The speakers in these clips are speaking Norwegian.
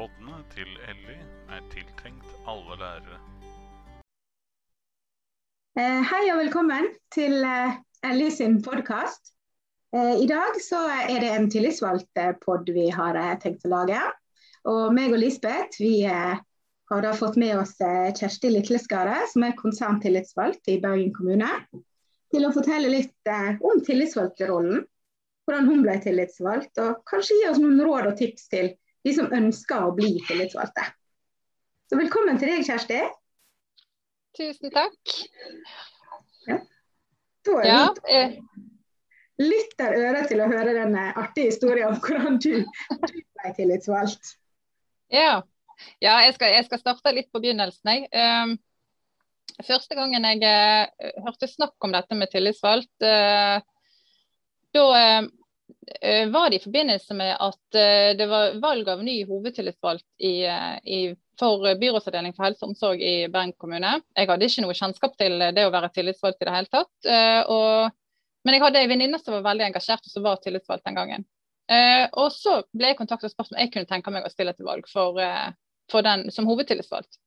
Poddene til Elly er tiltenkt alle lærere. Eh, Hei og velkommen til Elly Ellie sin podkast. I dag så er det en tillitsvalgtpod vi har eh, tenkt å lage. Og meg og Lisbeth vi eh, har da fått med oss eh, Kjersti Litleskaret, som er konserntillitsvalgt i Bergen kommune, til å fortelle litt eh, om tillitsvalgtrollen. Hvordan hun ble tillitsvalgt, og kanskje gi oss noen råd og tips til de som ønsker å bli tillitsvalgte. Så velkommen til deg, Kjersti. Tusen takk. Da er Ja, eh, lytter øret til å høre den eh, artige historien om hvordan du, du ble tillitsvalgt. ja. ja jeg, skal, jeg skal starte litt på begynnelsen. Jeg. Um, første gangen jeg eh, hørte snakk om dette med tillitsvalgt, eh, da eh, var det i forbindelse med at eh, det var valg av ny hovedtillitsvalgt i, eh, i, for byrådsavdeling for helse og omsorg i Bergen kommune. Jeg hadde ikke noe kjennskap til det å være tillitsvalgt i det hele tatt. eh, og, men jeg hadde en venninne som var veldig engasjert og som var tillitsvalgt den gangen. Eh, og så ble jeg kontaktet og spurt om jeg kunne tenke meg å stille til valg for, eh, for den som hovedtillitsvalgt.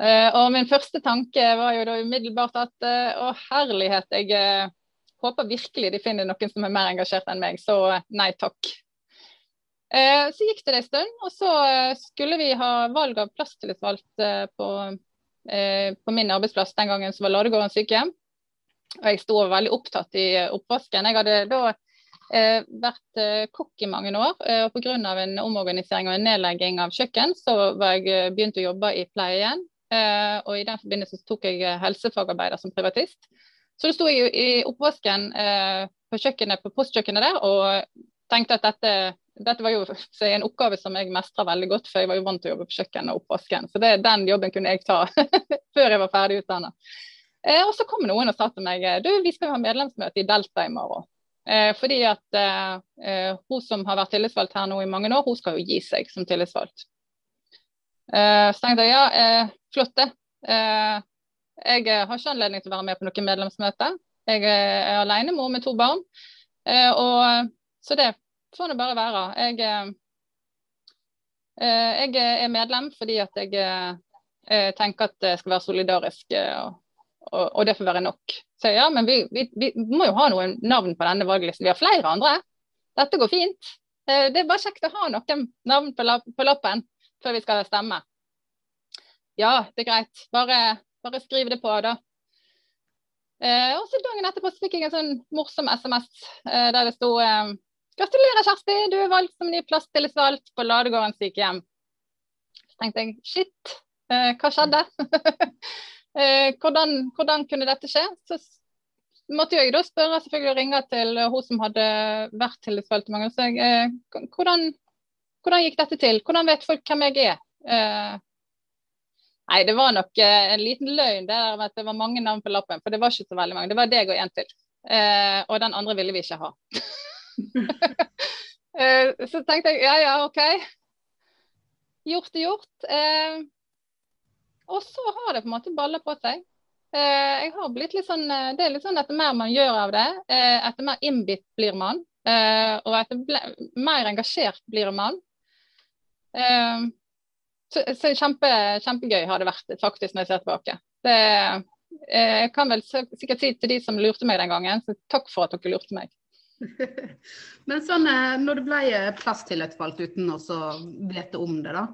Eh, og min første tanke var jo da umiddelbart at eh, å herlighet, jeg eh, håper virkelig de finner noen som er mer engasjert enn meg, så eh, nei takk. Eh, så gikk det en stund, og så eh, skulle vi ha valg av plasstillitsvalgt på, på min arbeidsplass den gangen, som var Ladegården sykehjem. Og jeg sto veldig opptatt i oppvasken. Jeg hadde da eh, vært kokk i mange år, eh, og pga. en omorganisering og en nedlegging av kjøkken, så var jeg begynt å jobbe i pleie igjen. Eh, og i den forbindelse tok jeg helsefagarbeider som privatist. Så da sto jeg i oppvasken eh, på kjøkkenet på postkjøkkenet der og tenkte at dette, dette var jo en oppgave som jeg mestra veldig godt, for jeg var jo vant til å jobbe på kjøkkenet og oppvasken. Så det, den jobben kunne jeg ta før jeg var ferdig utdanna. Eh, og så kom noen og sa til meg du, vi skal jo ha medlemsmøte i Delta i morgen. Eh, fordi at eh, eh, hun som har vært tillitsvalgt her nå i mange år, hun skal jo gi seg som tillitsvalgt. Eh, så tenkte jeg ja, eh, flott det. Eh, jeg eh, har ikke anledning til å være med på noe medlemsmøte. Jeg er er alenemor med to barn. Eh, og, så det får nå bare være. Jeg, eh, eh, jeg er medlem fordi at jeg eh, eh, tenker at det skal være solidarisk, eh, og, og, det får være nok. Så ja, men vi, vi, vi må jo ha noen navn på denne valglisten. Vi har flere andre. Dette går fint. Eh, Det er bare kjekt å ha noen navn på, lapp, på lappen før vi skal stemme. Ja, det er greit. Bare, bare skriv det på, da. Eh, og så Dagen etterpå så fikk jeg en sånn morsom SMS eh, der det sto eh, Gratulerer, Kjersti, du er valgt som ny plasstillitsvalgt på Ladegården sykehjem. Så tenkte jeg shit, eh, hva skjedde? eh, hvordan, hvordan kunne dette skje? Så måtte jeg da spørre selvfølgelig ringe til hun som hadde vært tillitsvalgt i mange år. Eh, hvordan gikk dette til? Hvordan vet folk hvem jeg er? Nei, det var nok eh, en liten løgn det der med at det var mange navn på lappen. For det var ikke så veldig mange. Det var deg og en til. Eh, og den andre ville vi ikke ha. Eh, så tenkte jeg ja ja, OK. Gjort er gjort. Eh, og så har det på en måte balla på seg. Eh, jeg har blitt litt sånn, eh, det er litt sånn Etter mer man gjør av det, etter mer innbitt blir man. og etter mer engasjert blir man. Eh, så, så kjempe, kjempegøy har det vært faktisk når jeg ser tilbake. Det, eh, jeg kan vel sikkert si til de som lurte meg den gangen, så takk for at dere lurte meg. Men sånn, eh, når det ble eh, plasstillitsvalgt uten å så vite om det, da,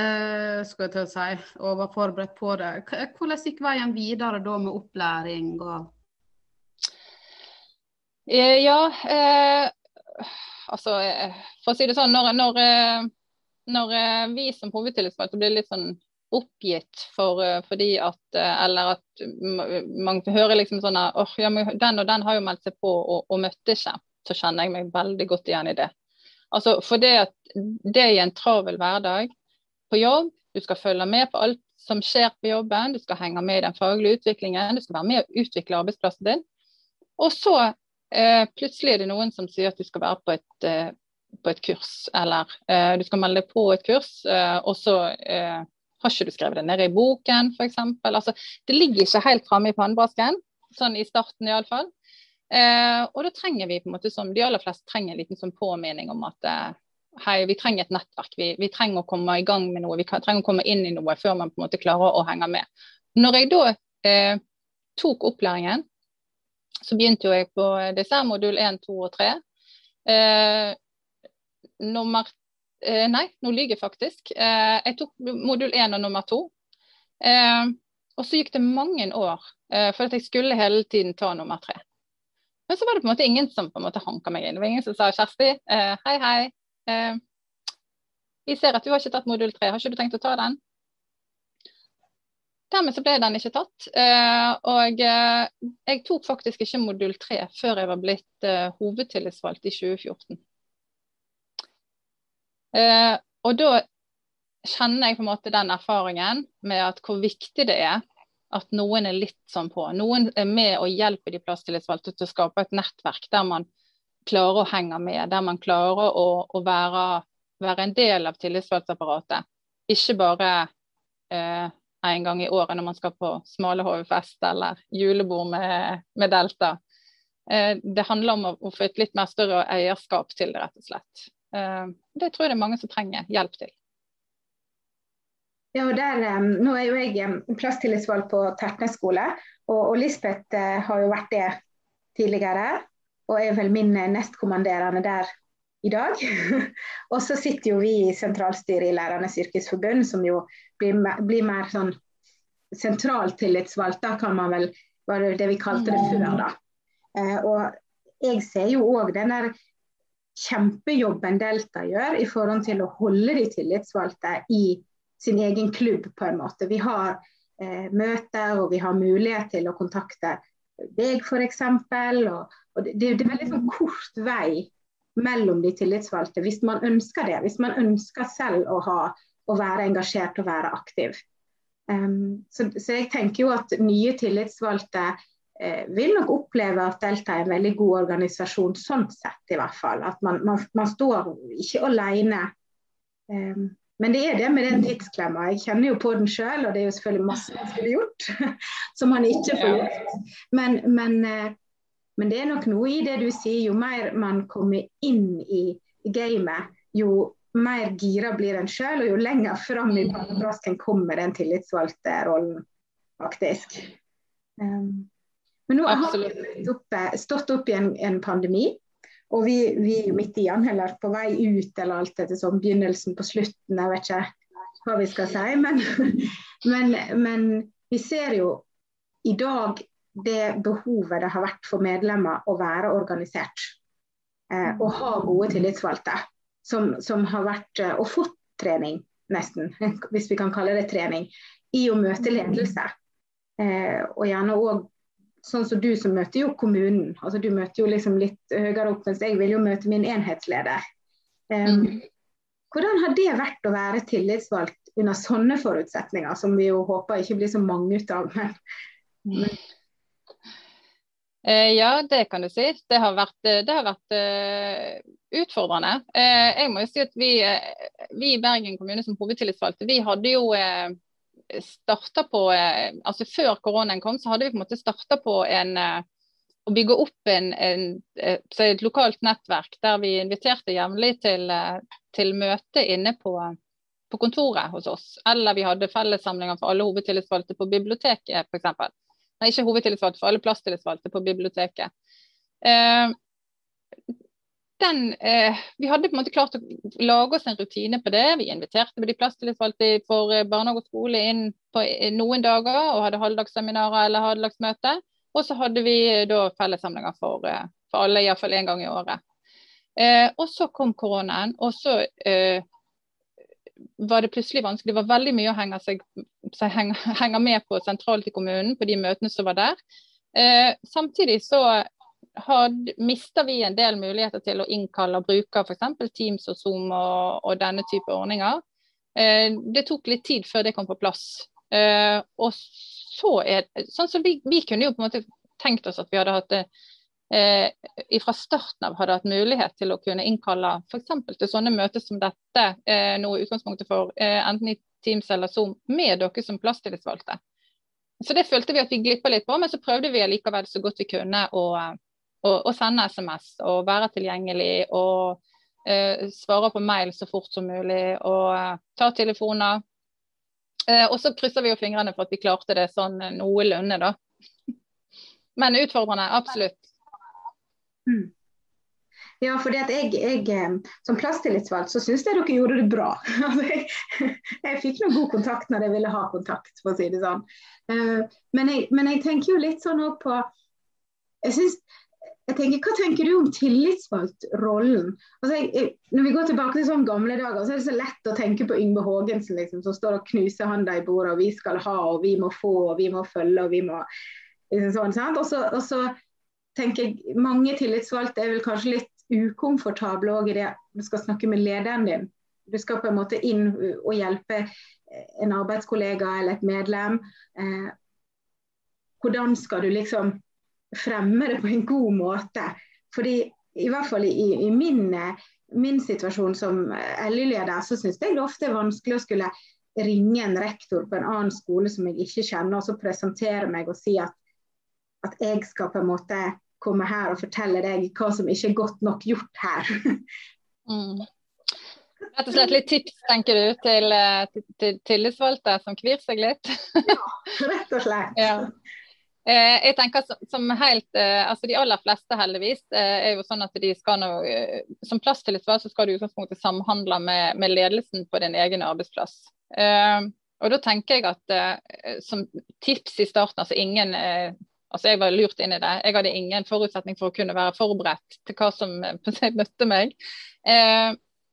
eh, skal jeg til å si, og var forberedt på det, hvordan gikk veien videre da med opplæring og ja, eh, altså for å si det sånn, når, når, når eh, vi som hovedtillitsvalgte blir litt sånn oppgitt for, eh, fordi at eh, Eller at man hører liksom sånn at ja, den og den har jo meldt seg på og, og møtte ikke. Så kjenner jeg meg veldig godt igjen i det. Altså for det at det er en travel hverdag på jobb, du skal følge med på alt som skjer på jobben, du skal henge med i den faglige utviklingen, du skal være med og utvikle arbeidsplassen din. Og så eh, plutselig er det noen som sier at du skal være på et, eh, på et kurs, eller eh, du skal melde deg på et kurs, eh, og så eh, har ikke du skrevet det ned i boken, f.eks. Altså, det ligger ikke helt framme i pannebrasken, sånn i starten iallfall. Eh, og da trenger vi på en måte som de aller fleste trenger en liten sånn påminning om at eh, hei, vi trenger et nettverk. Vi, vi, trenger å komme i gang med noe. Vi trenger å komme inn i noe før man på en måte klarer å henge med. Når jeg da eh, tok opplæringen, så begynte jo jeg på disse modul 1, 2 og 3. Eh, nummer eh, Nei, nå lyver jeg faktisk. Eh, jeg tok modul 1 og nummer 2. Eh, og så gikk det mange år, eh, for at jeg skulle hele tiden ta nummer 3. Men så var det på en måte ingen som på en måte hanka meg inn. Det var ingen som sa Kjersti, eh, hei, hei. Eh, vi ser at du har ikke tatt modul 3, har ikke du tenkt å ta den? Dermed så ble den ikke tatt. Eh, og eh, jeg tok faktisk ikke modul 3 før jeg var blitt eh, hovedtillitsvalgt i 2014. Eh, og da kjenner jeg på en måte den erfaringen med at hvor viktig det er at noen er litt sånn på. Noen er med og hjelper de plasstillitsvalgte til å skape et nettverk der man klarer å henge med, der man klarer å, å være, være, en del av tillitsvalgtapparatet. Ikke bare eh, en gang i året når man skal på Smalahove-fest eller julebord med, med Delta. Eh, det handler om å, å, få et litt mer større eierskap til det, rett og slett. Eh, det tror jeg det er mange som trenger hjelp til. Ja, og der, nå er jo jeg plasstillitsvalgt på Tertnes skole, og, og Lisbeth eh, har jo vært det tidligere. Og er vel min nestkommanderende der i dag. og så sitter jo vi i sentralstyret i Lærernes yrkesforbund, som jo blir, blir mer sånn sentraltillitsvalgt. Da kan man vel var det det vi kalte det før, da. Eh, og jeg ser jo òg den der kjempejobben Delta gjør i forhold til å holde de tillitsvalgte i sin egen klubb, på en måte. Vi har eh, møter og vi har mulighet til å kontakte deg, f.eks. Og, og det, det, er veldig sånn kort vei mellom de tillitsvalgte, hvis man ønsker det. Hvis man ønsker selv å, ha, å være engasjert og være aktiv. Um, så, så, jeg tenker jo at nye tillitsvalgte vil nok oppleve at Delta er en veldig god organisasjon, sånn sett i hvert fall. At man, man, man står ikke alene. Um, men det er det med den tidsklemma. Jeg kjenner jo på den sjøl, og det er jo selvfølgelig masse man skulle gjort som man ikke får gjort. Men, men, eh, men, det er nok noe i det du sier. Jo mer man kommer inn i gamet, jo mer gira blir en sjøl, og jo lenger fram i pannebrasken kommer den tillitsvalgte rollen, faktisk. Um, men nå har vi stått opp i en, en pandemi. Og vi, vi er jo midt i den, eller på vei ut, eller alt etter sånn begynnelsen på slutten. Jeg vet ikke hva vi skal si. Men, men, men vi ser jo i dag det behovet det har vært for medlemmer å være organisert. Eh, og ha gode tillitsvalgte. Som, som har vært eh, og fått trening, nesten, hvis vi kan kalle det trening, i å møte ledelse. Eh, og gjerne òg sånn som du som møter jo kommunen. altså Du møter jo liksom litt høyere opp, mens jeg vil jo møte min enhetsleder. Um, mm. Hvordan har det vært å være tillitsvalgt under sånne forutsetninger, som vi jo håper ikke blir så mange ut av? Men, men... Eh, ja, det kan du si. Det har vært, eh, det har vært uh, utfordrende. Uh, jeg må jo si at vi, uh, vi, i Bergen kommune som hovedtillitsvalgte, vi hadde jo starta på eh, altså Før koronaen kom, så hadde vi på en måte starta på en eh, å bygge opp en, en, eh, et lokalt nettverk der vi inviterte jevnlig til, til møte inne på, på, kontoret hos oss. Eller vi hadde fellessamlinger for alle hovedtillitsvalgte på biblioteket f.eks. Nei, ikke hovedtillitsvalgte, for alle plasstillitsvalgte på biblioteket. Eh, den, eh, vi hadde på en måte klart å lage oss en rutine på det. Vi inviterte de plasstillitsvalgte for eh, barnehage og skole inn på noen dager og hadde halvdagsseminarer eller halvdagsmøte. Og så hadde vi eh, da fellessamlinger for, eh, for alle, iallfall én gang i året. Eh, og så kom koronaen, og så eh, var det plutselig vanskelig. Det var veldig mye å henge, seg, henge, henge med på sentralt i kommunen på de møtene som var der. samtidig så mister vi en del muligheter til å innkalle og bruke f.eks. Teams og Zoom og, og, denne type ordninger. Eh, det tok litt tid før det kom på plass. Eh, og så er sånn som vi, vi, kunne jo på en måte tenkt oss at vi hadde hatt det eh, fra starten av hadde hatt mulighet til å kunne innkalle f.eks. til sånne møter som dette, eh, noe utgangspunktet for eh, enten i Teams eller Zoom, med dere som plasstillitsvalgte. Så det følte vi at vi glippa litt på, men så prøvde vi likevel så godt vi kunne å, å, å sende SMS og være tilgjengelig og eh, svare på mail så fort som mulig og eh, ta telefoner. Eh, og så krysser vi jo fingrene for at vi klarte det sånn noenlunde, da. Men utfordrende, absolutt. Mm. Ja, fordi at jeg, jeg som plasstillitsvalgt så syns jeg dere gjorde det bra. Altså, jeg, jeg, fikk noe god kontakt når jeg ville ha kontakt, for å si det sånn. Men jeg, men jeg tenker jo litt sånn òg på jeg synes, jeg tenker, Hva tenker du om tillitsvalgtrollen? Altså, når vi går tilbake til sånne gamle dager, så er det så lett å tenke på Yngve Haagensen liksom, som står og knuser handa i bordet, og vi skal ha, og vi må få, og vi må følge, og vi må liksom sånn, sant? Og så, og så tenker jeg mange tillitsvalgte er vel kanskje litt ukomfortable òg i det du skal snakke med lederen din. Du skal på en måte inn og hjelpe en arbeidskollega eller et medlem. Eh, hvordan skal du liksom fremme det på en god måte. Fordi i hvert fall i, i min, min, situasjon som LY-leder, så syns jeg det ofte er vanskelig å skulle ringe en rektor på en annen skole som jeg ikke kjenner, og så presentere meg og si at, at jeg skal på en måte komme her og fortelle deg hva som ikke er godt nok gjort her. mm. Rett og slett litt tips, tenker du, til, til, til tillitsvalgte som kvir seg litt? ja, rett og slett. Ja. Eh, jeg tenker som helt, eh, altså De aller fleste heldigvis eh, er jo sånn at de skal nå, som plasstillitsvalgt så skal du i utgangspunktet samhandle med, med, ledelsen på din egen arbeidsplass. og Da tenker jeg at som tips i starten, altså ingen altså Jeg var lurt inn i det. Jeg hadde ingen forutsetning for å kunne være forberedt til hva som møtte meg.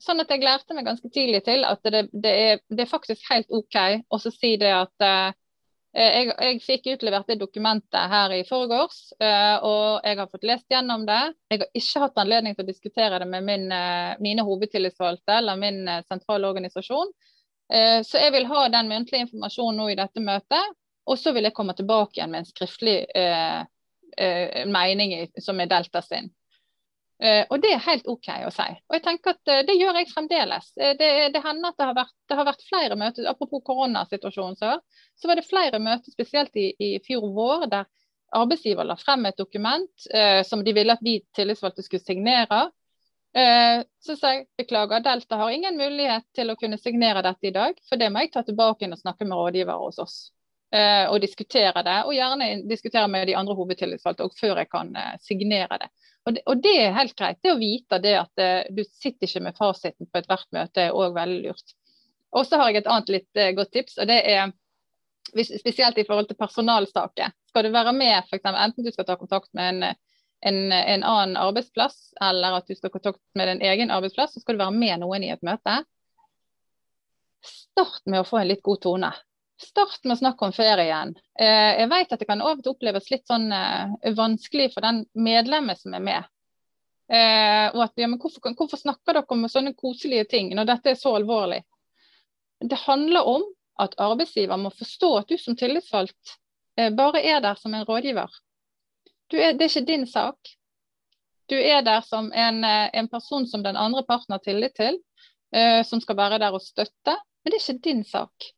sånn at jeg lærte meg ganske tidlig til at det, det, er, det er, faktisk helt OK å si det at jeg, jeg, fikk utlevert det dokumentet her i forgårs, eh, og jeg har fått lest gjennom det. Jeg har ikke hatt anledning til å diskutere det med min, eh, mine hovedtillitsvalgte eller min sentrale organisasjon. Så jeg vil ha den muntlige informasjonen nå i dette møtet, og så vil jeg komme tilbake igjen med en skriftlig eh, eh, mening som er Delta inn. Uh, og det er helt OK å si. Og jeg tenker at uh, Det gjør jeg fremdeles. Uh, det, det, hender at det har, vært, det har vært flere møter, apropos koronasituasjonen, så, så var det flere møter, spesielt i, i fjor vår, der arbeidsgiver la frem et dokument som de ville at vi tillitsvalgte skulle signere. så sa jeg beklager, Delta har ingen mulighet til å kunne signere dette i dag, for det må jeg ta tilbake inn og snakke med rådgiver hos oss. Og diskutere det, og gjerne diskutere med de andre hovedtillitsvalgte og før jeg kan signere det. Og det, og det, er helt greit. Det å vite det at uh, du sitter ikke med fasiten på ethvert møte, er òg veldig lurt. Og så har jeg et annet litt godt tips, og det er spesielt i forhold til personalsaker. Skal du være med, eksempel, enten du skal ta kontakt med en, en, en, annen arbeidsplass, eller at du skal ta kontakt med din egen arbeidsplass, så skal du være med noen i et møte. Start med å få en litt god tone. Start med å snakke om ferien. Eh, jeg vet at det kan av og til oppleves litt sånn eh, vanskelig for den medlemmet som er med. Eh, og at, ja, men hvorfor, hvorfor, snakker dere om sånne koselige ting når dette er så alvorlig? Det handler om at arbeidsgiver må forstå at du som tillitsvalgt bare er der som en rådgiver. Er, det er ikke din sak. Du er der som en, en, person som den andre parten har tillit til, som skal være der og støtte, men det er ikke din sak.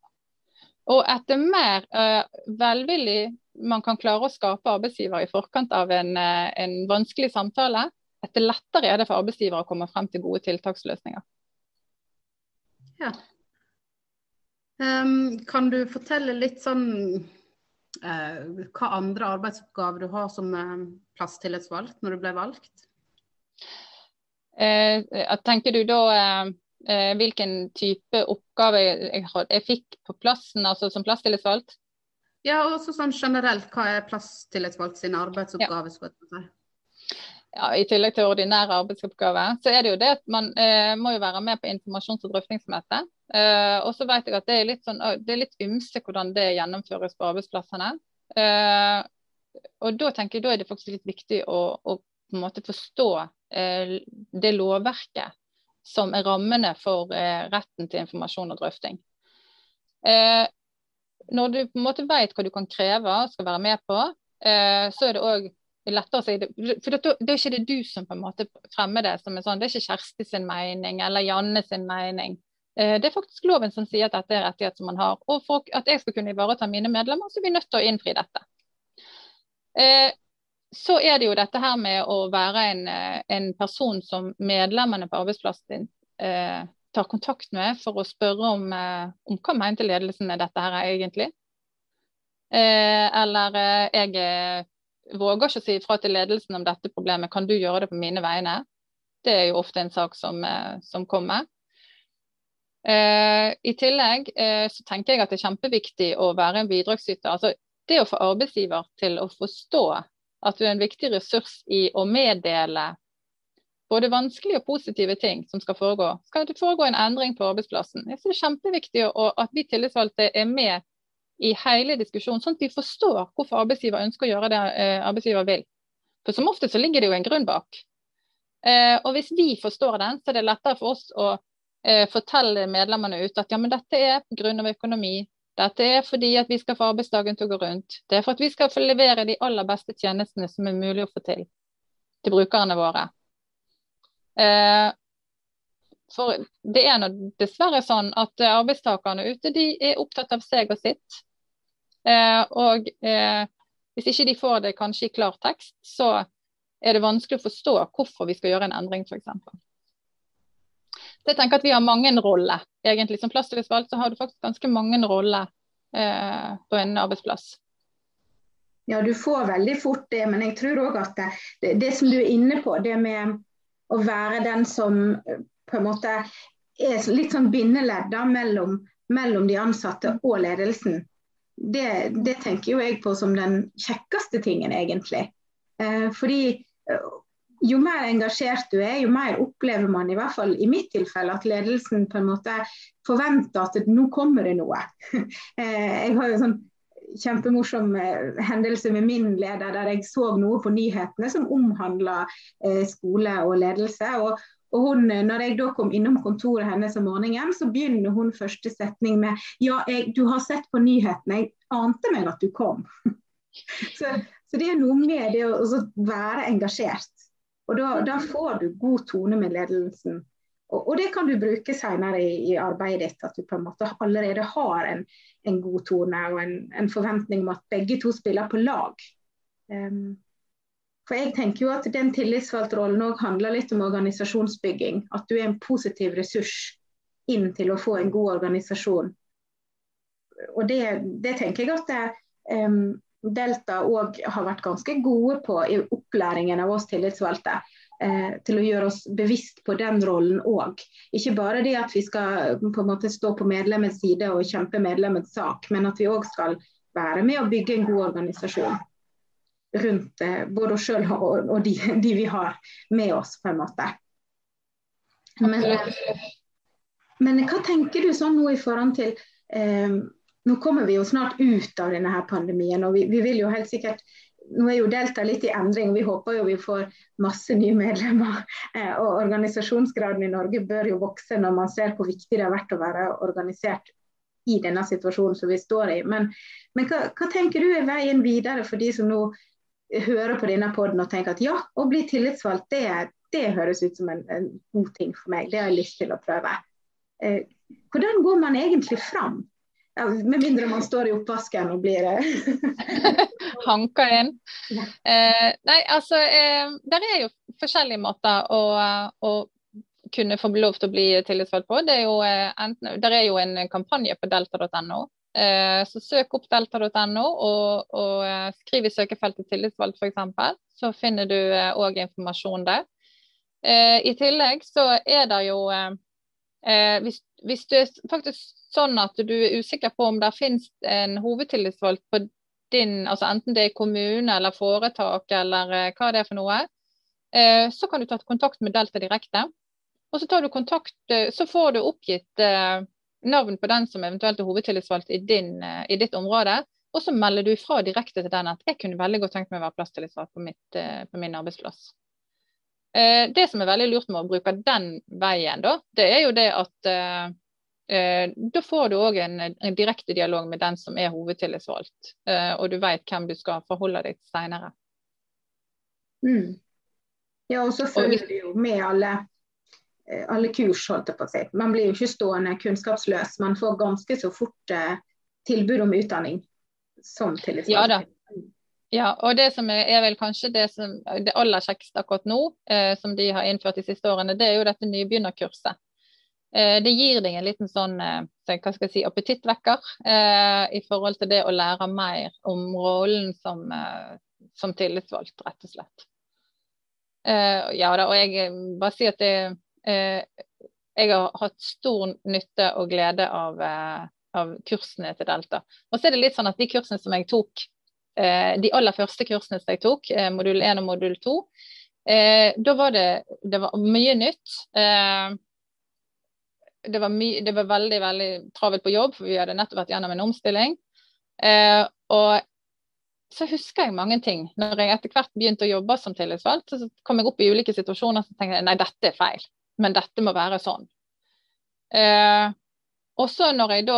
Og etter mer uh, velvillig man kan klare å skape arbeidsgiver i forkant av en, uh, en, vanskelig samtale, etter lettere er det for arbeidsgiver å komme frem til gode tiltaksløsninger. Ja. Um, kan du fortelle litt sånn uh, hva andre arbeidsoppgaver du har som plasstillitsvalgt når du ble valgt? tenker du da eh, hvilken type oppgave jeg, jeg, fikk på plassen, altså som plasstillitsvalgt? Ja, og også sånn generelt, hva er plasstillitsvalgt sin arbeidsoppgave? Ja. Ja, I tillegg til ordinære arbeidsoppgaver, så er det jo det at man eh, må jo være med på informasjons- og drøftingsmøte. Eh, og så vet jeg at det er litt, sånn, det er litt ymse hvordan det gjennomføres på arbeidsplassene. Eh, og da tenker jeg da er det faktisk litt viktig å, å på en måte forstå eh, det lovverket som er rammene for eh, retten til informasjon og drøfting. Eh, når du på en måte vet hva du kan kreve og skal være med på, eh, så er det òg lettere å si det. For det, er ikke det du som på en måte fremmer det som er sånn. Det er ikke Kjersti sin mening eller Janne sin mening. Det er faktisk loven som sier at dette er rettighet som man har. Og for at jeg skal kunne ivareta mine medlemmer, så er vi nødt til å innfri dette. Eh, så er det jo dette her med å være en, en person som medlemmene på arbeidsplassen din eh, tar kontakt med for å spørre om, eh, om hva mente ledelsen med dette her egentlig. Eh, eller eh, jeg våger ikke å si ifra til ledelsen om dette problemet, kan du gjøre det på mine vegne? Det er jo ofte en sak som, som kommer. I tillegg så tenker jeg at det er kjempeviktig å være en bidragsyter. Altså, det å få arbeidsgiver til å forstå at du er en viktig ressurs i å meddele både vanskelige og positive ting som skal foregå. Skal det foregå en endring på arbeidsplassen? Jeg synes Det er kjempeviktig at vi tillitsvalgte er med i hele diskusjonen, sånn at vi forstår hvorfor arbeidsgiver ønsker å gjøre det eh, arbeidsgiver vil. For Som ofte så ligger det jo en grunn bak. Eh, og Hvis vi forstår den, så er det lettere for oss å eh, fortelle medlemmene ut at ja, men dette er pga. økonomi. Dette er fordi at vi skal få arbeidsdagen til å gå rundt. Det er for at vi skal få levere de aller beste tjenestene som er mulig å få til til brukerne våre. Eh, for det er nå dessverre sånn at arbeidstakerne ute de er opptatt av seg og sitt. Eh, og eh, hvis ikke de får det kanskje i klar tekst, så er det vanskelig å forstå hvorfor vi skal gjøre en endring, f.eks. Så jeg tenker at vi har mange roller. Egentlig Som plasstillitsvalgt så har du faktisk ganske mange roller eh, på en arbeidsplass. Ja, du får veldig fort det, men jeg tror òg at det, det, som du er inne på, det med å være den som eh, på en måte er litt sånn bindeledd mellom, mellom, de ansatte og ledelsen. Det, det, tenker jo jeg på som den kjekkeste tingen, egentlig. Eh, fordi eh, jo mer engasjert du er, jo mer opplever man, i hvert fall i mitt tilfelle, at ledelsen på en måte forventer at nå kommer det noe. eh, jeg har jo sånn kjempemorsom eh, hendelse med min leder, der jeg så noe på nyhetene som omhandla eh, skole og ledelse. Og, og hun, når jeg da kom innom kontoret hennes om morgenen, så begynner hun første setning med Ja, jeg, du har sett på nyhetene, jeg ante meg at du kom. så, så, det er noe med det å være engasjert. Og da, da, får du god tone med ledelsen. Og, og det kan du bruke senere i, i, arbeidet ditt, at du på en måte allerede har en, en god tone og en, en, forventning om at begge to spiller på lag. Um, for jeg tenker jo at Den tillitsvalgtrollen òg handler litt om organisasjonsbygging. At du er en positiv ressurs inn til å få en god organisasjon. Og Det, det tenker jeg at det, um, Delta òg har vært ganske gode på i opplæringen av oss tillitsvalgte eh, til å gjøre oss bevisst på den rollen òg. Ikke bare det at vi skal på en måte stå på medlemmets side og kjempe medlemmets sak, men at vi òg skal være med å bygge en god organisasjon rundt eh, både oss sjøl og, og de, de, vi har med oss, på en måte. Men, men hva tenker du sånn nå i forhold til eh, Nå kommer vi jo snart ut av denne her pandemien, og vi, vi vil jo helt sikkert nå er jo Delta litt i endring, vi håper jo vi får masse nye medlemmer. Eh, og Organisasjonsgraden i Norge bør jo vokse når man ser hvor viktig det har vært å være organisert i denne situasjonen som vi står i. Men, men hva, hva, tenker du er veien videre for de som nå hører på denne poden og tenker at ja, å bli tillitsvalgt, det, det høres ut som en, en, god ting for meg. Det har jeg lyst til å prøve. Eh, hvordan går man egentlig fram? Ja, med mindre man står i oppvasken og blir Hanka inn. Eh, nei, altså eh, Det er jo forskjellige måter å, å, kunne få lov til å bli tillitsvalgt på. Det er jo, eh, enten, der er jo en kampanje på delta.no. Eh, så søk opp delta.no og, og, eh, skriv i søkefeltet 'tillitsvalgt' f.eks. Så finner du òg eh, informasjon der. I tillegg så er det jo hvis, hvis det er faktisk sånn at du er usikker på om det finnes en hovedtillitsvalgt på din, altså enten det er kommune eller foretak eller eh, hva det er for noe, eh, så kan du ta kontakt med Delta direkte. Og så, tar du kontakt, eh, så får du oppgitt navn på den som eventuelt er hovedtillitsvalgt i, din, i ditt område. Og så melder du ifra direkte til den at jeg kunne veldig godt tenkt meg å være plasstillitsvalgt på, på min arbeidsplass. Det som er veldig lurt med å bruke den veien, da, det er jo det at Eh, da får du òg en, en, direkte dialog med den som er hovedtillitsvalgt, eh, og du vet hvem du skal forholde deg til senere. Mm. Ja, og så følger du jo med alle, eh, alle kurs, holdt jeg på å si. Man blir jo ikke stående kunnskapsløs. Man får ganske så fort eh, tilbud om utdanning som tillitsvalgt. Ja da. Ja, og det som er, vel kanskje det, som, det aller kjekkeste akkurat nå, eh, som de har innført de siste årene, det er jo dette nybegynnerkurset. Eh, det gir deg en liten sånn eh, hva skal jeg si, appetittvekker eh, i forhold til det å lære mer om rollen som, eh, som tillitsvalgt, rett og slett. ja da, og jeg bare sier at det jeg har hatt stor nytte og glede av, av kursene til Delta. Og så er det litt sånn at de kursene som jeg tok Eh, de aller første kursene som jeg tok, eh, modul 1 og modul 2, eh, da var det, det var mye nytt. Det var, my, det var, veldig veldig travelt på jobb, for vi hadde nettopp vært gjennom en omstilling. og så husker jeg mange ting. Når jeg etter hvert begynte å jobbe som tillitsvalgt, så kom jeg opp i ulike situasjoner og tenkte jeg nei, dette er feil. Men dette må være sånn. Og så når jeg da,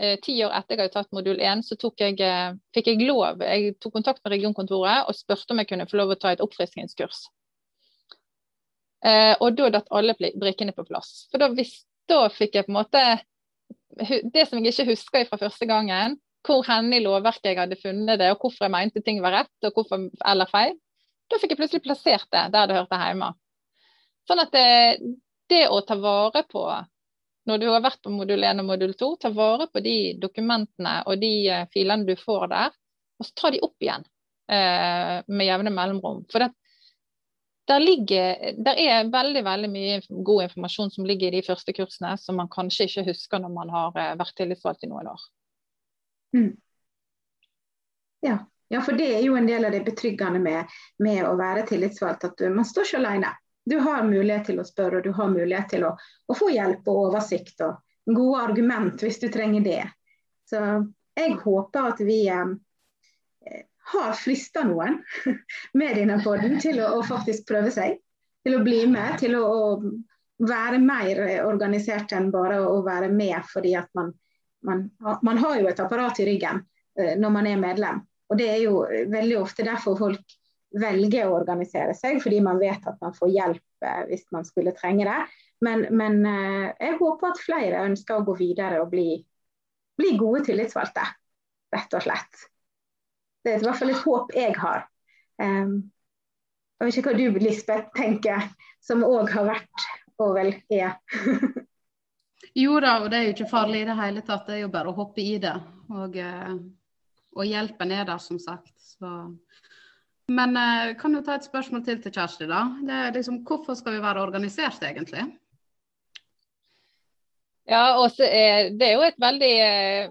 eh, ti år etter jeg hadde tatt modul 1, så jeg, eh, fikk jeg lov. Jeg tok kontakt med regionkontoret og spurte om jeg kunne få lov å ta et oppfriskningskurs. Eh, og da datt alle brikkene på plass. For da, visst, da fikk jeg på en måte Det som jeg ikke husker fra første gangen, hvor hen i lovverket jeg hadde funnet det, og hvorfor jeg mente ting var rett og hvorfor, eller feil, da fikk jeg plutselig plassert det der det hørte hjemme. Sånn at det, det å ta vare på når du har vært på modul 1 og modul 2, ta vare på de dokumentene og de uh, filene du får der, og så ta de opp igjen eh, med jevne mellomrom. For det, der, ligger, der er veldig veldig mye god informasjon som ligger i de første kursene, som man kanskje ikke husker når man har uh, vært tillitsvalgt i noen år. Mm. Ja. ja. for det er jo en del av det betryggende med, med å være tillitsvalgt, at man står ikke alene. Du har mulighet til å spørre, og du har mulighet til å, å få hjelp og oversikt og gode argument hvis du trenger det. Så jeg håper at vi eh, har frista noen med denne poden til å, å, faktisk prøve seg. Til å bli med, til å, å være mer organisert enn bare å være med fordi at man, man, man har jo et apparat i ryggen eh, når man er medlem. Og det er jo veldig ofte derfor folk velger å organisere seg, fordi man vet at man får hjelp eh, hvis man skulle trenge det. Men, men eh, jeg håper at flere ønsker å gå videre og bli, bli gode tillitsvalgte, rett og slett. Det er i hvert fall et håp jeg har. Um, jeg vet ikke hva du Lisbeth tenker, som òg har vært og vel er. jo da, og det er jo ikke farlig i det hele tatt. Det er jo bare å hoppe i det. Og, eh, og hjelpen er der, som sagt. Så men uh, kan du ta et spørsmål til til Kjersti, da? Liksom, hvorfor skal vi være organisert, egentlig? Ja, også, eh, Det er jo et veldig eh,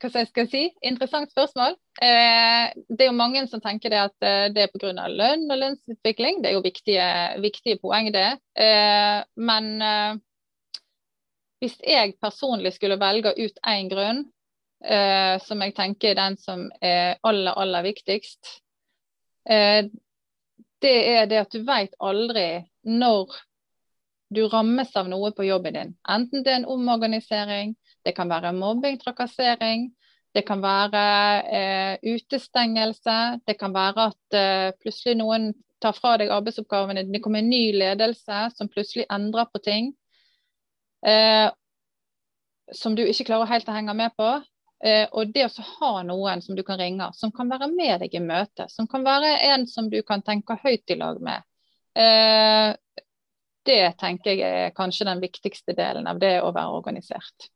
hva skal jeg si, interessant spørsmål. Eh, det er jo mange som tenker det at eh, det er pga. lønn og lønnsutvikling. Det er jo viktige, viktige poeng, det. Eh, men eh, hvis jeg personlig skulle velge ut én grunn, som jeg tenker er den som er aller, aller viktigst, Eh, det er det at du veit aldri når du rammes av noe på jobben din. Enten det er en omorganisering, det kan være mobbing, trakassering, det kan være eh, utestengelse, det kan være at eh, plutselig noen tar fra deg arbeidsoppgavene, det kommer en ny ledelse som plutselig endrer på ting. Eh, som du ikke klarer helt å henge med på. Eh, og det å ha noen som du kan ringe, som kan være med deg i møte, som kan være en som du kan tenke høyt i lag med, eh, det tenker jeg er kanskje den viktigste delen av det å være organisert.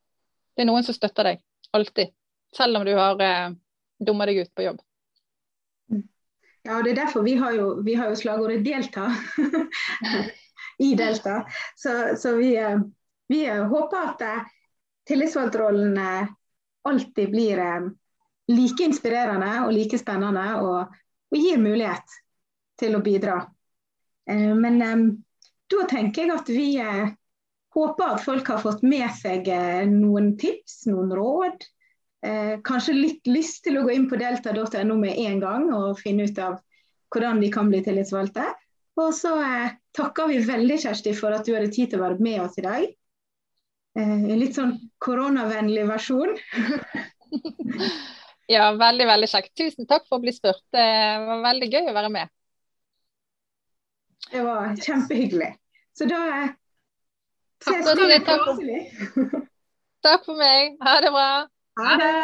Det er noen som støtter deg, alltid. Selv om du har eh, dumma deg ut på jobb. Ja, og det er derfor vi har jo, vi har jo slagordet 'delta' i Delta. Så, så vi, vi, håper at tillitsvalgtrollen alltid blir eh, like inspirerende og like spennende og, og gir mulighet til å bidra. Eh, men eh, da tenker jeg at vi håper at folk har fått med seg noen tips, noen råd. Kanskje litt lyst til å gå inn på delta.no med en gang og finne ut av hvordan de kan bli tillitsvalgte. Og så takker vi veldig Kjersti for at du hadde tid til å være med oss i dag. En eh, litt sånn koronavennlig versjon. ja, veldig, veldig kjekt. Tusen takk for å bli spurt. Det var veldig gøy å være med. Det var kjempehyggelig. Så da ses vi. Takk, takk for meg. Ha det bra. Ha det.